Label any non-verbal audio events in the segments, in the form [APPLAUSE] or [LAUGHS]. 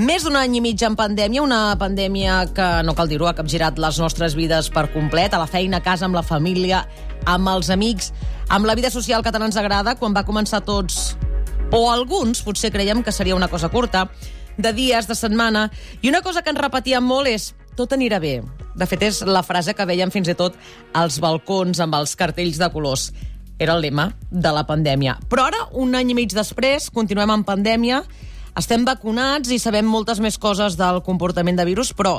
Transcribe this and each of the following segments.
Més d'un any i mig en pandèmia, una pandèmia que, no cal dir-ho, ha capgirat les nostres vides per complet, a la feina, a casa, amb la família, amb els amics, amb la vida social que tant ens agrada, quan va començar tots, o alguns, potser creiem que seria una cosa curta, de dies, de setmana, i una cosa que ens repetíem molt és tot anirà bé. De fet, és la frase que veiem fins i tot als balcons amb els cartells de colors. Era el lema de la pandèmia. Però ara, un any i mig després, continuem en pandèmia, estem vacunats i sabem moltes més coses del comportament de virus, però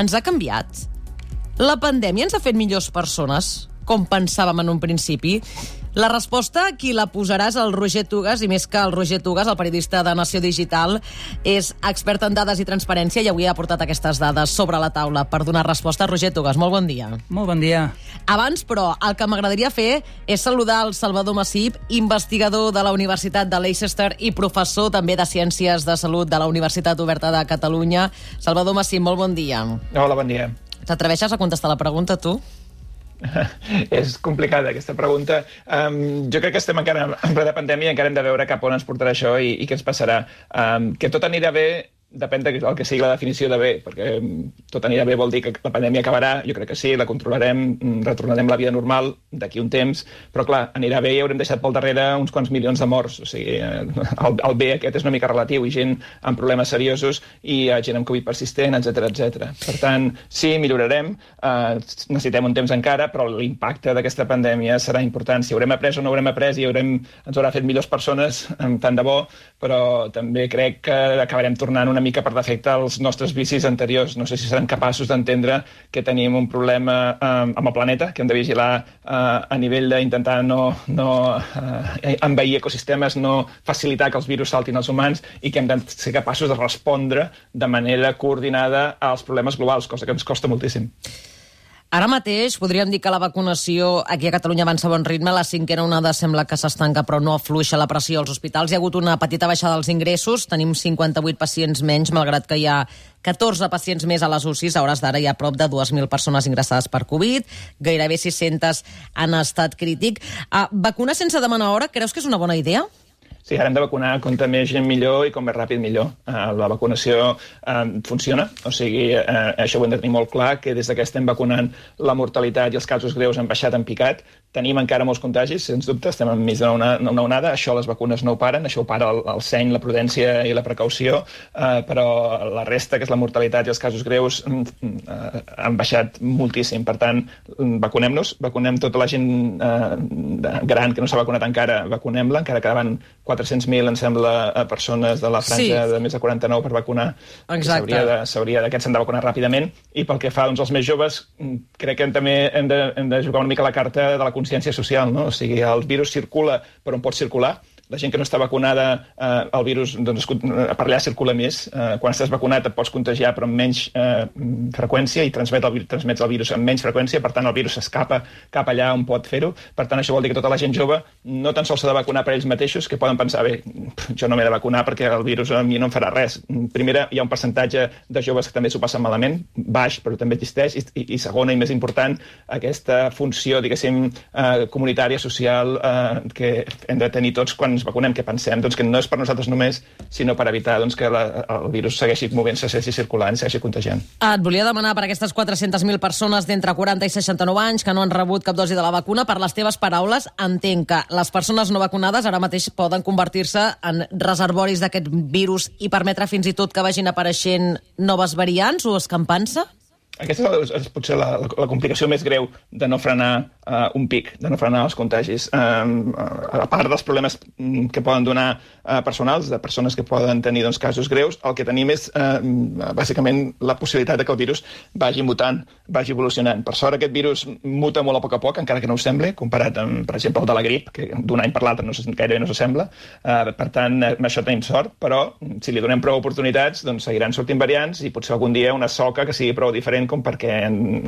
ens ha canviat? La pandèmia ens ha fet millors persones, com pensàvem en un principi? La resposta, qui la posarà és el Roger Tugas, i més que el Roger Tugas, el periodista de Nació Digital, és expert en dades i transparència i avui ha portat aquestes dades sobre la taula per donar resposta. Roger Tugas, molt bon dia. Molt bon dia. Abans, però, el que m'agradaria fer és saludar el Salvador Massip, investigador de la Universitat de Leicester i professor també de Ciències de Salut de la Universitat Oberta de Catalunya. Salvador Massip, molt bon dia. Hola, bon dia. T'atreveixes a contestar la pregunta, tu? [LAUGHS] és complicada aquesta pregunta. Um, jo crec que estem encara en ple de pandèmia i encara hem de veure cap on ens portarà això i, i què ens passarà. Um, que tot anirà bé depèn del que sigui la definició de bé, perquè tot anirà bé vol dir que la pandèmia acabarà, jo crec que sí, la controlarem, mm, retornarem la vida normal d'aquí un temps, però clar, anirà bé i haurem deixat pel darrere uns quants milions de morts, o sigui, eh, el, el bé aquest és una mica relatiu, i gent amb problemes seriosos i uh, gent amb Covid persistent, etc etc. Per tant, sí, millorarem, uh, necessitem un temps encara, però l'impacte d'aquesta pandèmia serà important. Si haurem après o no haurem après i haurem, ens haurà fet millors persones, tant de bo, però també crec que acabarem tornant una mica per defecte als nostres vicis anteriors. No sé si serem capaços d'entendre que tenim un problema eh, amb el planeta, que hem de vigilar eh, a nivell d'intentar no, no eh, envair ecosistemes, no facilitar que els virus saltin als humans i que hem de ser capaços de respondre de manera coordinada als problemes globals, cosa que ens costa moltíssim. Ara mateix podríem dir que la vacunació aquí a Catalunya avança a bon ritme. La cinquena onada sembla que s'estanca, però no afluixa la pressió als hospitals. Hi ha hagut una petita baixada dels ingressos. Tenim 58 pacients menys, malgrat que hi ha 14 pacients més a les UCIs. A hores d'ara hi ha prop de 2.000 persones ingressades per Covid. Gairebé 600 han estat crític. Uh, vacunar sense demanar hora, creus que és una bona idea? Sí, ara hem de vacunar com més gent millor i com més ràpid millor. Uh, la vacunació uh, funciona, o sigui, uh, això ho hem de tenir molt clar, que des que estem vacunant la mortalitat i els casos greus han baixat, en picat. Tenim encara molts contagis, sens dubte, estem enmig d'una una onada, això les vacunes no ho paren, això ho para el, el seny, la prudència i la precaució, uh, però la resta, que és la mortalitat i els casos greus, uh, han baixat moltíssim. Per tant, vacunem-nos, vacunem tota la gent uh, gran que no s'ha vacunat encara, vacunem-la, encara quedaven 400.000, em sembla, a persones de la franja sí. de més de 49 per vacunar. Exacte. S'hauria d'aquests s'han de vacunar ràpidament. I pel que fa doncs, als més joves, mm, crec que també hem de, hem de jugar una mica la carta de la consciència social. No? O sigui, el virus circula per on pot circular, la gent que no està vacunada, eh, el virus doncs, per allà circula més. Eh, quan estàs vacunat et pots contagiar però amb menys eh, freqüència i transmet el, transmets el virus amb menys freqüència, per tant el virus s'escapa cap allà on pot fer-ho. Per tant, això vol dir que tota la gent jove no tan sols s'ha de vacunar per ells mateixos, que poden pensar, bé, jo no m'he de vacunar perquè el virus a mi no em farà res. Primera, hi ha un percentatge de joves que també s'ho passen malament, baix, però també existeix, i, i, i segona i més important, aquesta funció, diguéssim, eh, comunitària, social, eh, que hem de tenir tots quan ens vacunem, que pensem doncs, que no és per nosaltres només, sinó per evitar doncs, que la, el virus segueixi movent-se, segueixi circulant, segueixi contagiant. Ah, et volia demanar per aquestes 400.000 persones d'entre 40 i 69 anys que no han rebut cap dosi de la vacuna, per les teves paraules, entenc que les persones no vacunades ara mateix poden convertir-se en reservoris d'aquest virus i permetre fins i tot que vagin apareixent noves variants o escampant-se? Aquesta és, és potser la, la, la complicació més greu de no frenar uh, un pic, de no frenar els contagis. Um, a part dels problemes mm, que poden donar uh, personals, de persones que poden tenir doncs, casos greus, el que tenim és, uh, bàsicament, la possibilitat de que el virus vagi mutant, vagi evolucionant. Per sort, aquest virus muta molt a poc a poc, encara que no ho sembli, comparat amb, per exemple, el de la grip, que d'un any per l'altre no gairebé no s'assembla. Uh, per tant, amb això tenim sort, però si li donem prou oportunitats, doncs seguiran sortint variants i potser algun dia una soca que sigui prou diferent com perquè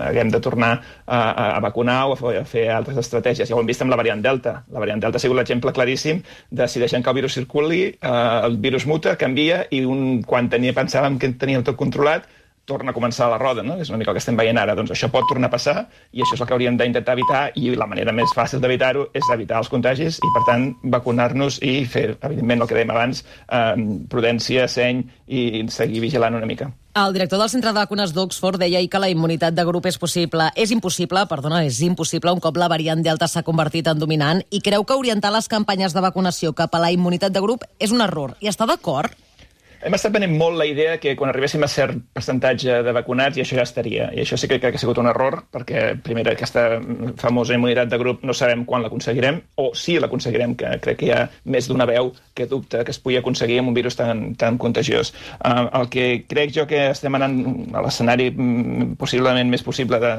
haguem de tornar a, a vacunar o a fer altres estratègies. Ja ho hem vist amb la variant Delta. La variant Delta ha sigut l'exemple claríssim de si deixem que el virus circuli, eh, el virus muta, canvia, i un, quan tenia, pensàvem que teníem tot controlat, torna a començar la roda, no? és una mica el que estem veient ara. Doncs això pot tornar a passar i això és el que hauríem d'intentar evitar i la manera més fàcil d'evitar-ho és evitar els contagis i, per tant, vacunar-nos i fer, evidentment, el que dèiem abans, eh, prudència, seny i seguir vigilant una mica. El director del Centre de Vacunes d'Oxford deia ahir que la immunitat de grup és possible. És impossible, perdona, és impossible un cop la variant Delta s'ha convertit en dominant i creu que orientar les campanyes de vacunació cap a la immunitat de grup és un error. I està d'acord? Hem estat venent molt la idea que quan arribéssim a cert percentatge de vacunats i això ja estaria. I això sí que crec que ha sigut un error, perquè, primera, aquesta famosa immunitat de grup no sabem quan l'aconseguirem, o si l'aconseguirem, que crec que hi ha més d'una veu que dubta que es pugui aconseguir amb un virus tan, tan contagiós. Uh, el que crec jo que estem anant a l'escenari mm, possiblement més possible de,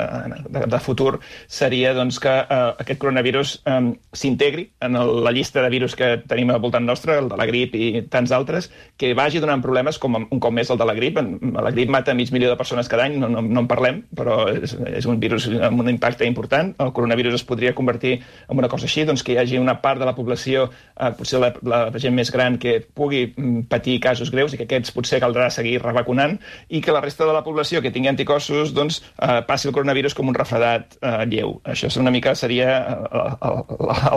de, de futur seria doncs, que uh, aquest coronavirus um, s'integri en el, la llista de virus que tenim al voltant nostre, el de la grip i tants altres, que vagi donant problemes com un cop més el de la grip. La grip mata mig milió de persones cada any, no, no, no en parlem, però és, és un virus amb un impacte important. El coronavirus es podria convertir en una cosa així, doncs que hi hagi una part de la població, eh, potser la, la, la gent més gran, que pugui mm, patir casos greus i que aquests potser caldrà seguir revacunant i que la resta de la població que tingui anticossos doncs, eh, passi el coronavirus com un refredat eh, lleu. Això una mica seria eh,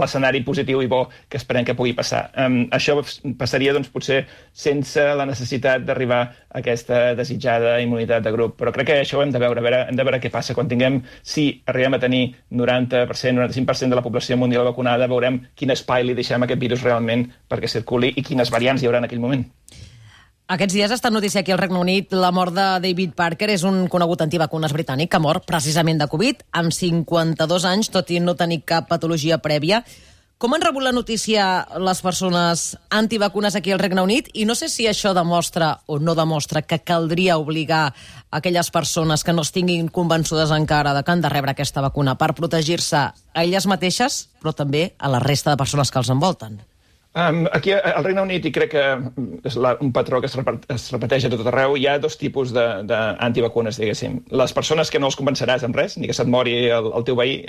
l'escenari positiu i bo que esperem que pugui passar. Um, això passaria doncs, potser sense la necessitat d'arribar a aquesta desitjada immunitat de grup. Però crec que això ho hem de veure, veure, hem de veure què passa. Quan tinguem, si arribem a tenir 90%, 95% de la població mundial vacunada, veurem quin espai li deixem aquest virus realment perquè circuli i quines variants hi haurà en aquell moment. Aquests dies està notícia aquí al Regne Unit la mort de David Parker, és un conegut antivacunes britànic que mor precisament de Covid, amb 52 anys, tot i no tenir cap patologia prèvia. Com han rebut la notícia les persones antivacunes aquí al Regne Unit? I no sé si això demostra o no demostra que caldria obligar aquelles persones que no estiguin convençudes encara de que han de rebre aquesta vacuna per protegir-se a elles mateixes, però també a la resta de persones que els envolten. Um, aquí al Regne Unit, i crec que és la, un patró que es, repet, es repeteix a tot arreu, hi ha dos tipus d'antivacunes, diguéssim. Les persones que no els convenceràs en res, ni que se't mori el, el teu veí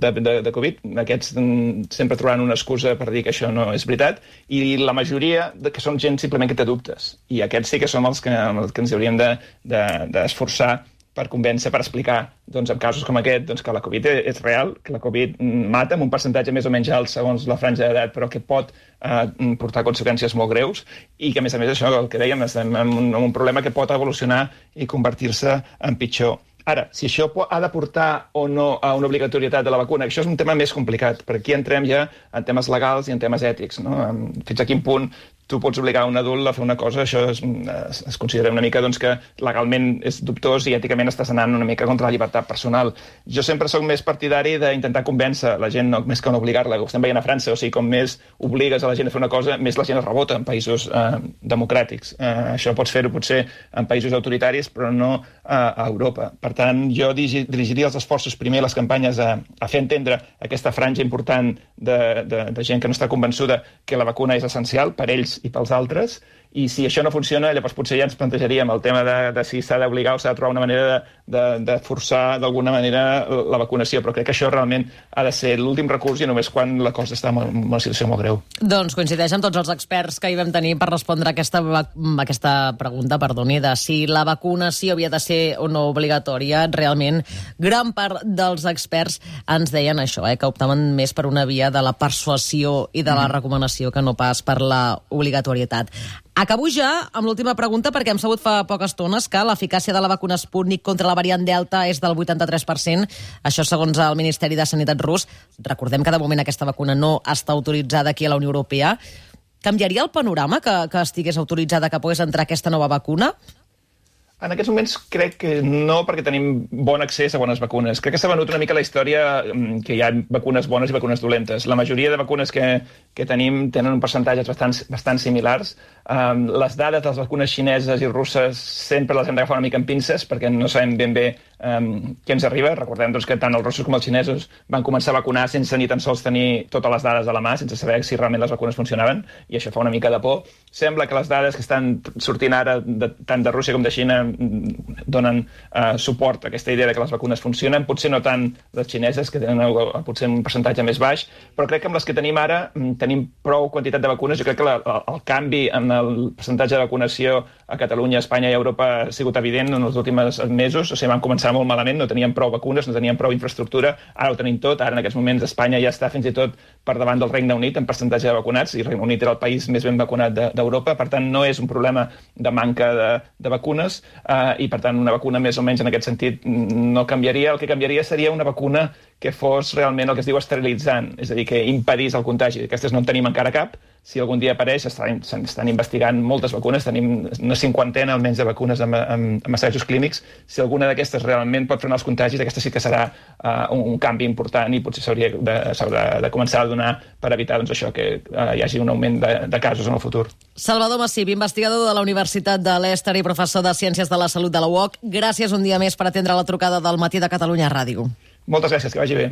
de, de, de Covid, aquests sempre trobaran una excusa per dir que això no és veritat, i la majoria de, que són gent simplement que té dubtes. I aquests sí que som els que, els que ens hauríem d'esforçar de, de, per convèncer, per explicar, doncs, en casos com aquest, doncs, que la Covid és real, que la Covid mata amb un percentatge més o menys alt segons la franja d'edat, però que pot eh, portar conseqüències molt greus i que, a més a més, això, el que dèiem, estem en un, en un problema que pot evolucionar i convertir-se en pitjor. Ara, si això ha de portar o no a una obligatorietat de la vacuna, això és un tema més complicat, perquè aquí entrem ja en temes legals i en temes ètics. No? Fins a quin punt tu pots obligar un adult a fer una cosa, això es, es, es considera una mica doncs, que legalment és dubtós i èticament estàs anant una mica contra la llibertat personal. Jo sempre sóc més partidari d'intentar convèncer la gent, no, més que no obligar-la, ho estem veient a França, o sigui, com més obligues a la gent a fer una cosa, més la gent es rebota en països eh, democràtics. Eh, això pots fer-ho potser en països autoritaris, però no eh, a Europa. Per tant, jo dirigiria els esforços primer les campanyes a, a fer entendre aquesta franja important de, de, de gent que no està convençuda que la vacuna és essencial per ells i pels altres, i si això no funciona, llavors potser ja ens plantejaríem el tema de, de si s'ha d'obligar o s'ha de trobar una manera de, de, de forçar d'alguna manera la vacunació, però crec que això realment ha de ser l'últim recurs i només quan la cosa està en una situació molt greu. Doncs coincideix amb tots els experts que hi vam tenir per respondre a aquesta, aquesta pregunta, perdoni, de si la vacunació havia de ser o no obligatòria. Realment, gran part dels experts ens deien això, eh, que optaven més per una via de la persuasió i de la mm. recomanació que no pas per la obligatorietat. Acabo ja amb l'última pregunta perquè hem sabut fa poques estones que l'eficàcia de la vacuna Sputnik contra la variant Delta és del 83%, això segons el Ministeri de Sanitat rus. Recordem que de moment aquesta vacuna no està autoritzada aquí a la Unió Europea. Canviaria el panorama que, que estigués autoritzada que pogués entrar aquesta nova vacuna? En aquests moments crec que no, perquè tenim bon accés a bones vacunes. Crec que s'ha venut una mica la història mm, que hi ha vacunes bones i vacunes dolentes. La majoria de vacunes que, que tenim tenen un percentatge bastant, bastant similars. Um, les dades de les vacunes xineses i russes sempre les hem d'agafar una mica amb pinces, perquè no sabem ben bé um, què ens arriba. Recordem doncs, que tant els russos com els xinesos van començar a vacunar sense ni tan sols tenir totes les dades a la mà, sense saber si realment les vacunes funcionaven, i això fa una mica de por. Sembla que les dades que estan sortint ara, de, tant de Rússia com de Xina, donen uh, suport a aquesta idea de que les vacunes funcionen, potser no tant les xineses, que tenen el, potser un percentatge més baix, però crec que amb les que tenim ara mm, tenim prou quantitat de vacunes. Jo crec que la, el canvi en el percentatge de vacunació a Catalunya, Espanya i Europa ha sigut evident en els últims mesos. O sigui, van començar molt malament, no teníem prou vacunes, no teníem prou infraestructura, ara ho tenim tot, ara en aquests moments Espanya ja està fins i tot per davant del Regne Unit en percentatge de vacunats, i el Regne Unit era el país més ben vacunat d'Europa, de, per tant no és un problema de manca de, de vacunes, eh, i per tant una vacuna més o menys en aquest sentit no canviaria. El que canviaria seria una vacuna que fos realment el que es diu esterilitzant, és a dir, que impedís el contagi. Aquestes no en tenim encara cap, si algun dia apareix, estan, estan investigant moltes vacunes, tenim una cinquantena almenys de vacunes amb, amb, amb assajos clínics. Si alguna d'aquestes realment pot frenar els contagis, aquesta sí que serà uh, un, un canvi important i potser s'hauria de, de, de començar a donar per evitar doncs, això que uh, hi hagi un augment de, de casos en el futur. Salvador Massip, investigador de la Universitat de l'Ester i professor de Ciències de la Salut de la UOC, gràcies un dia més per atendre la trucada del Matí de Catalunya Ràdio. Moltes gràcies, que vagi bé.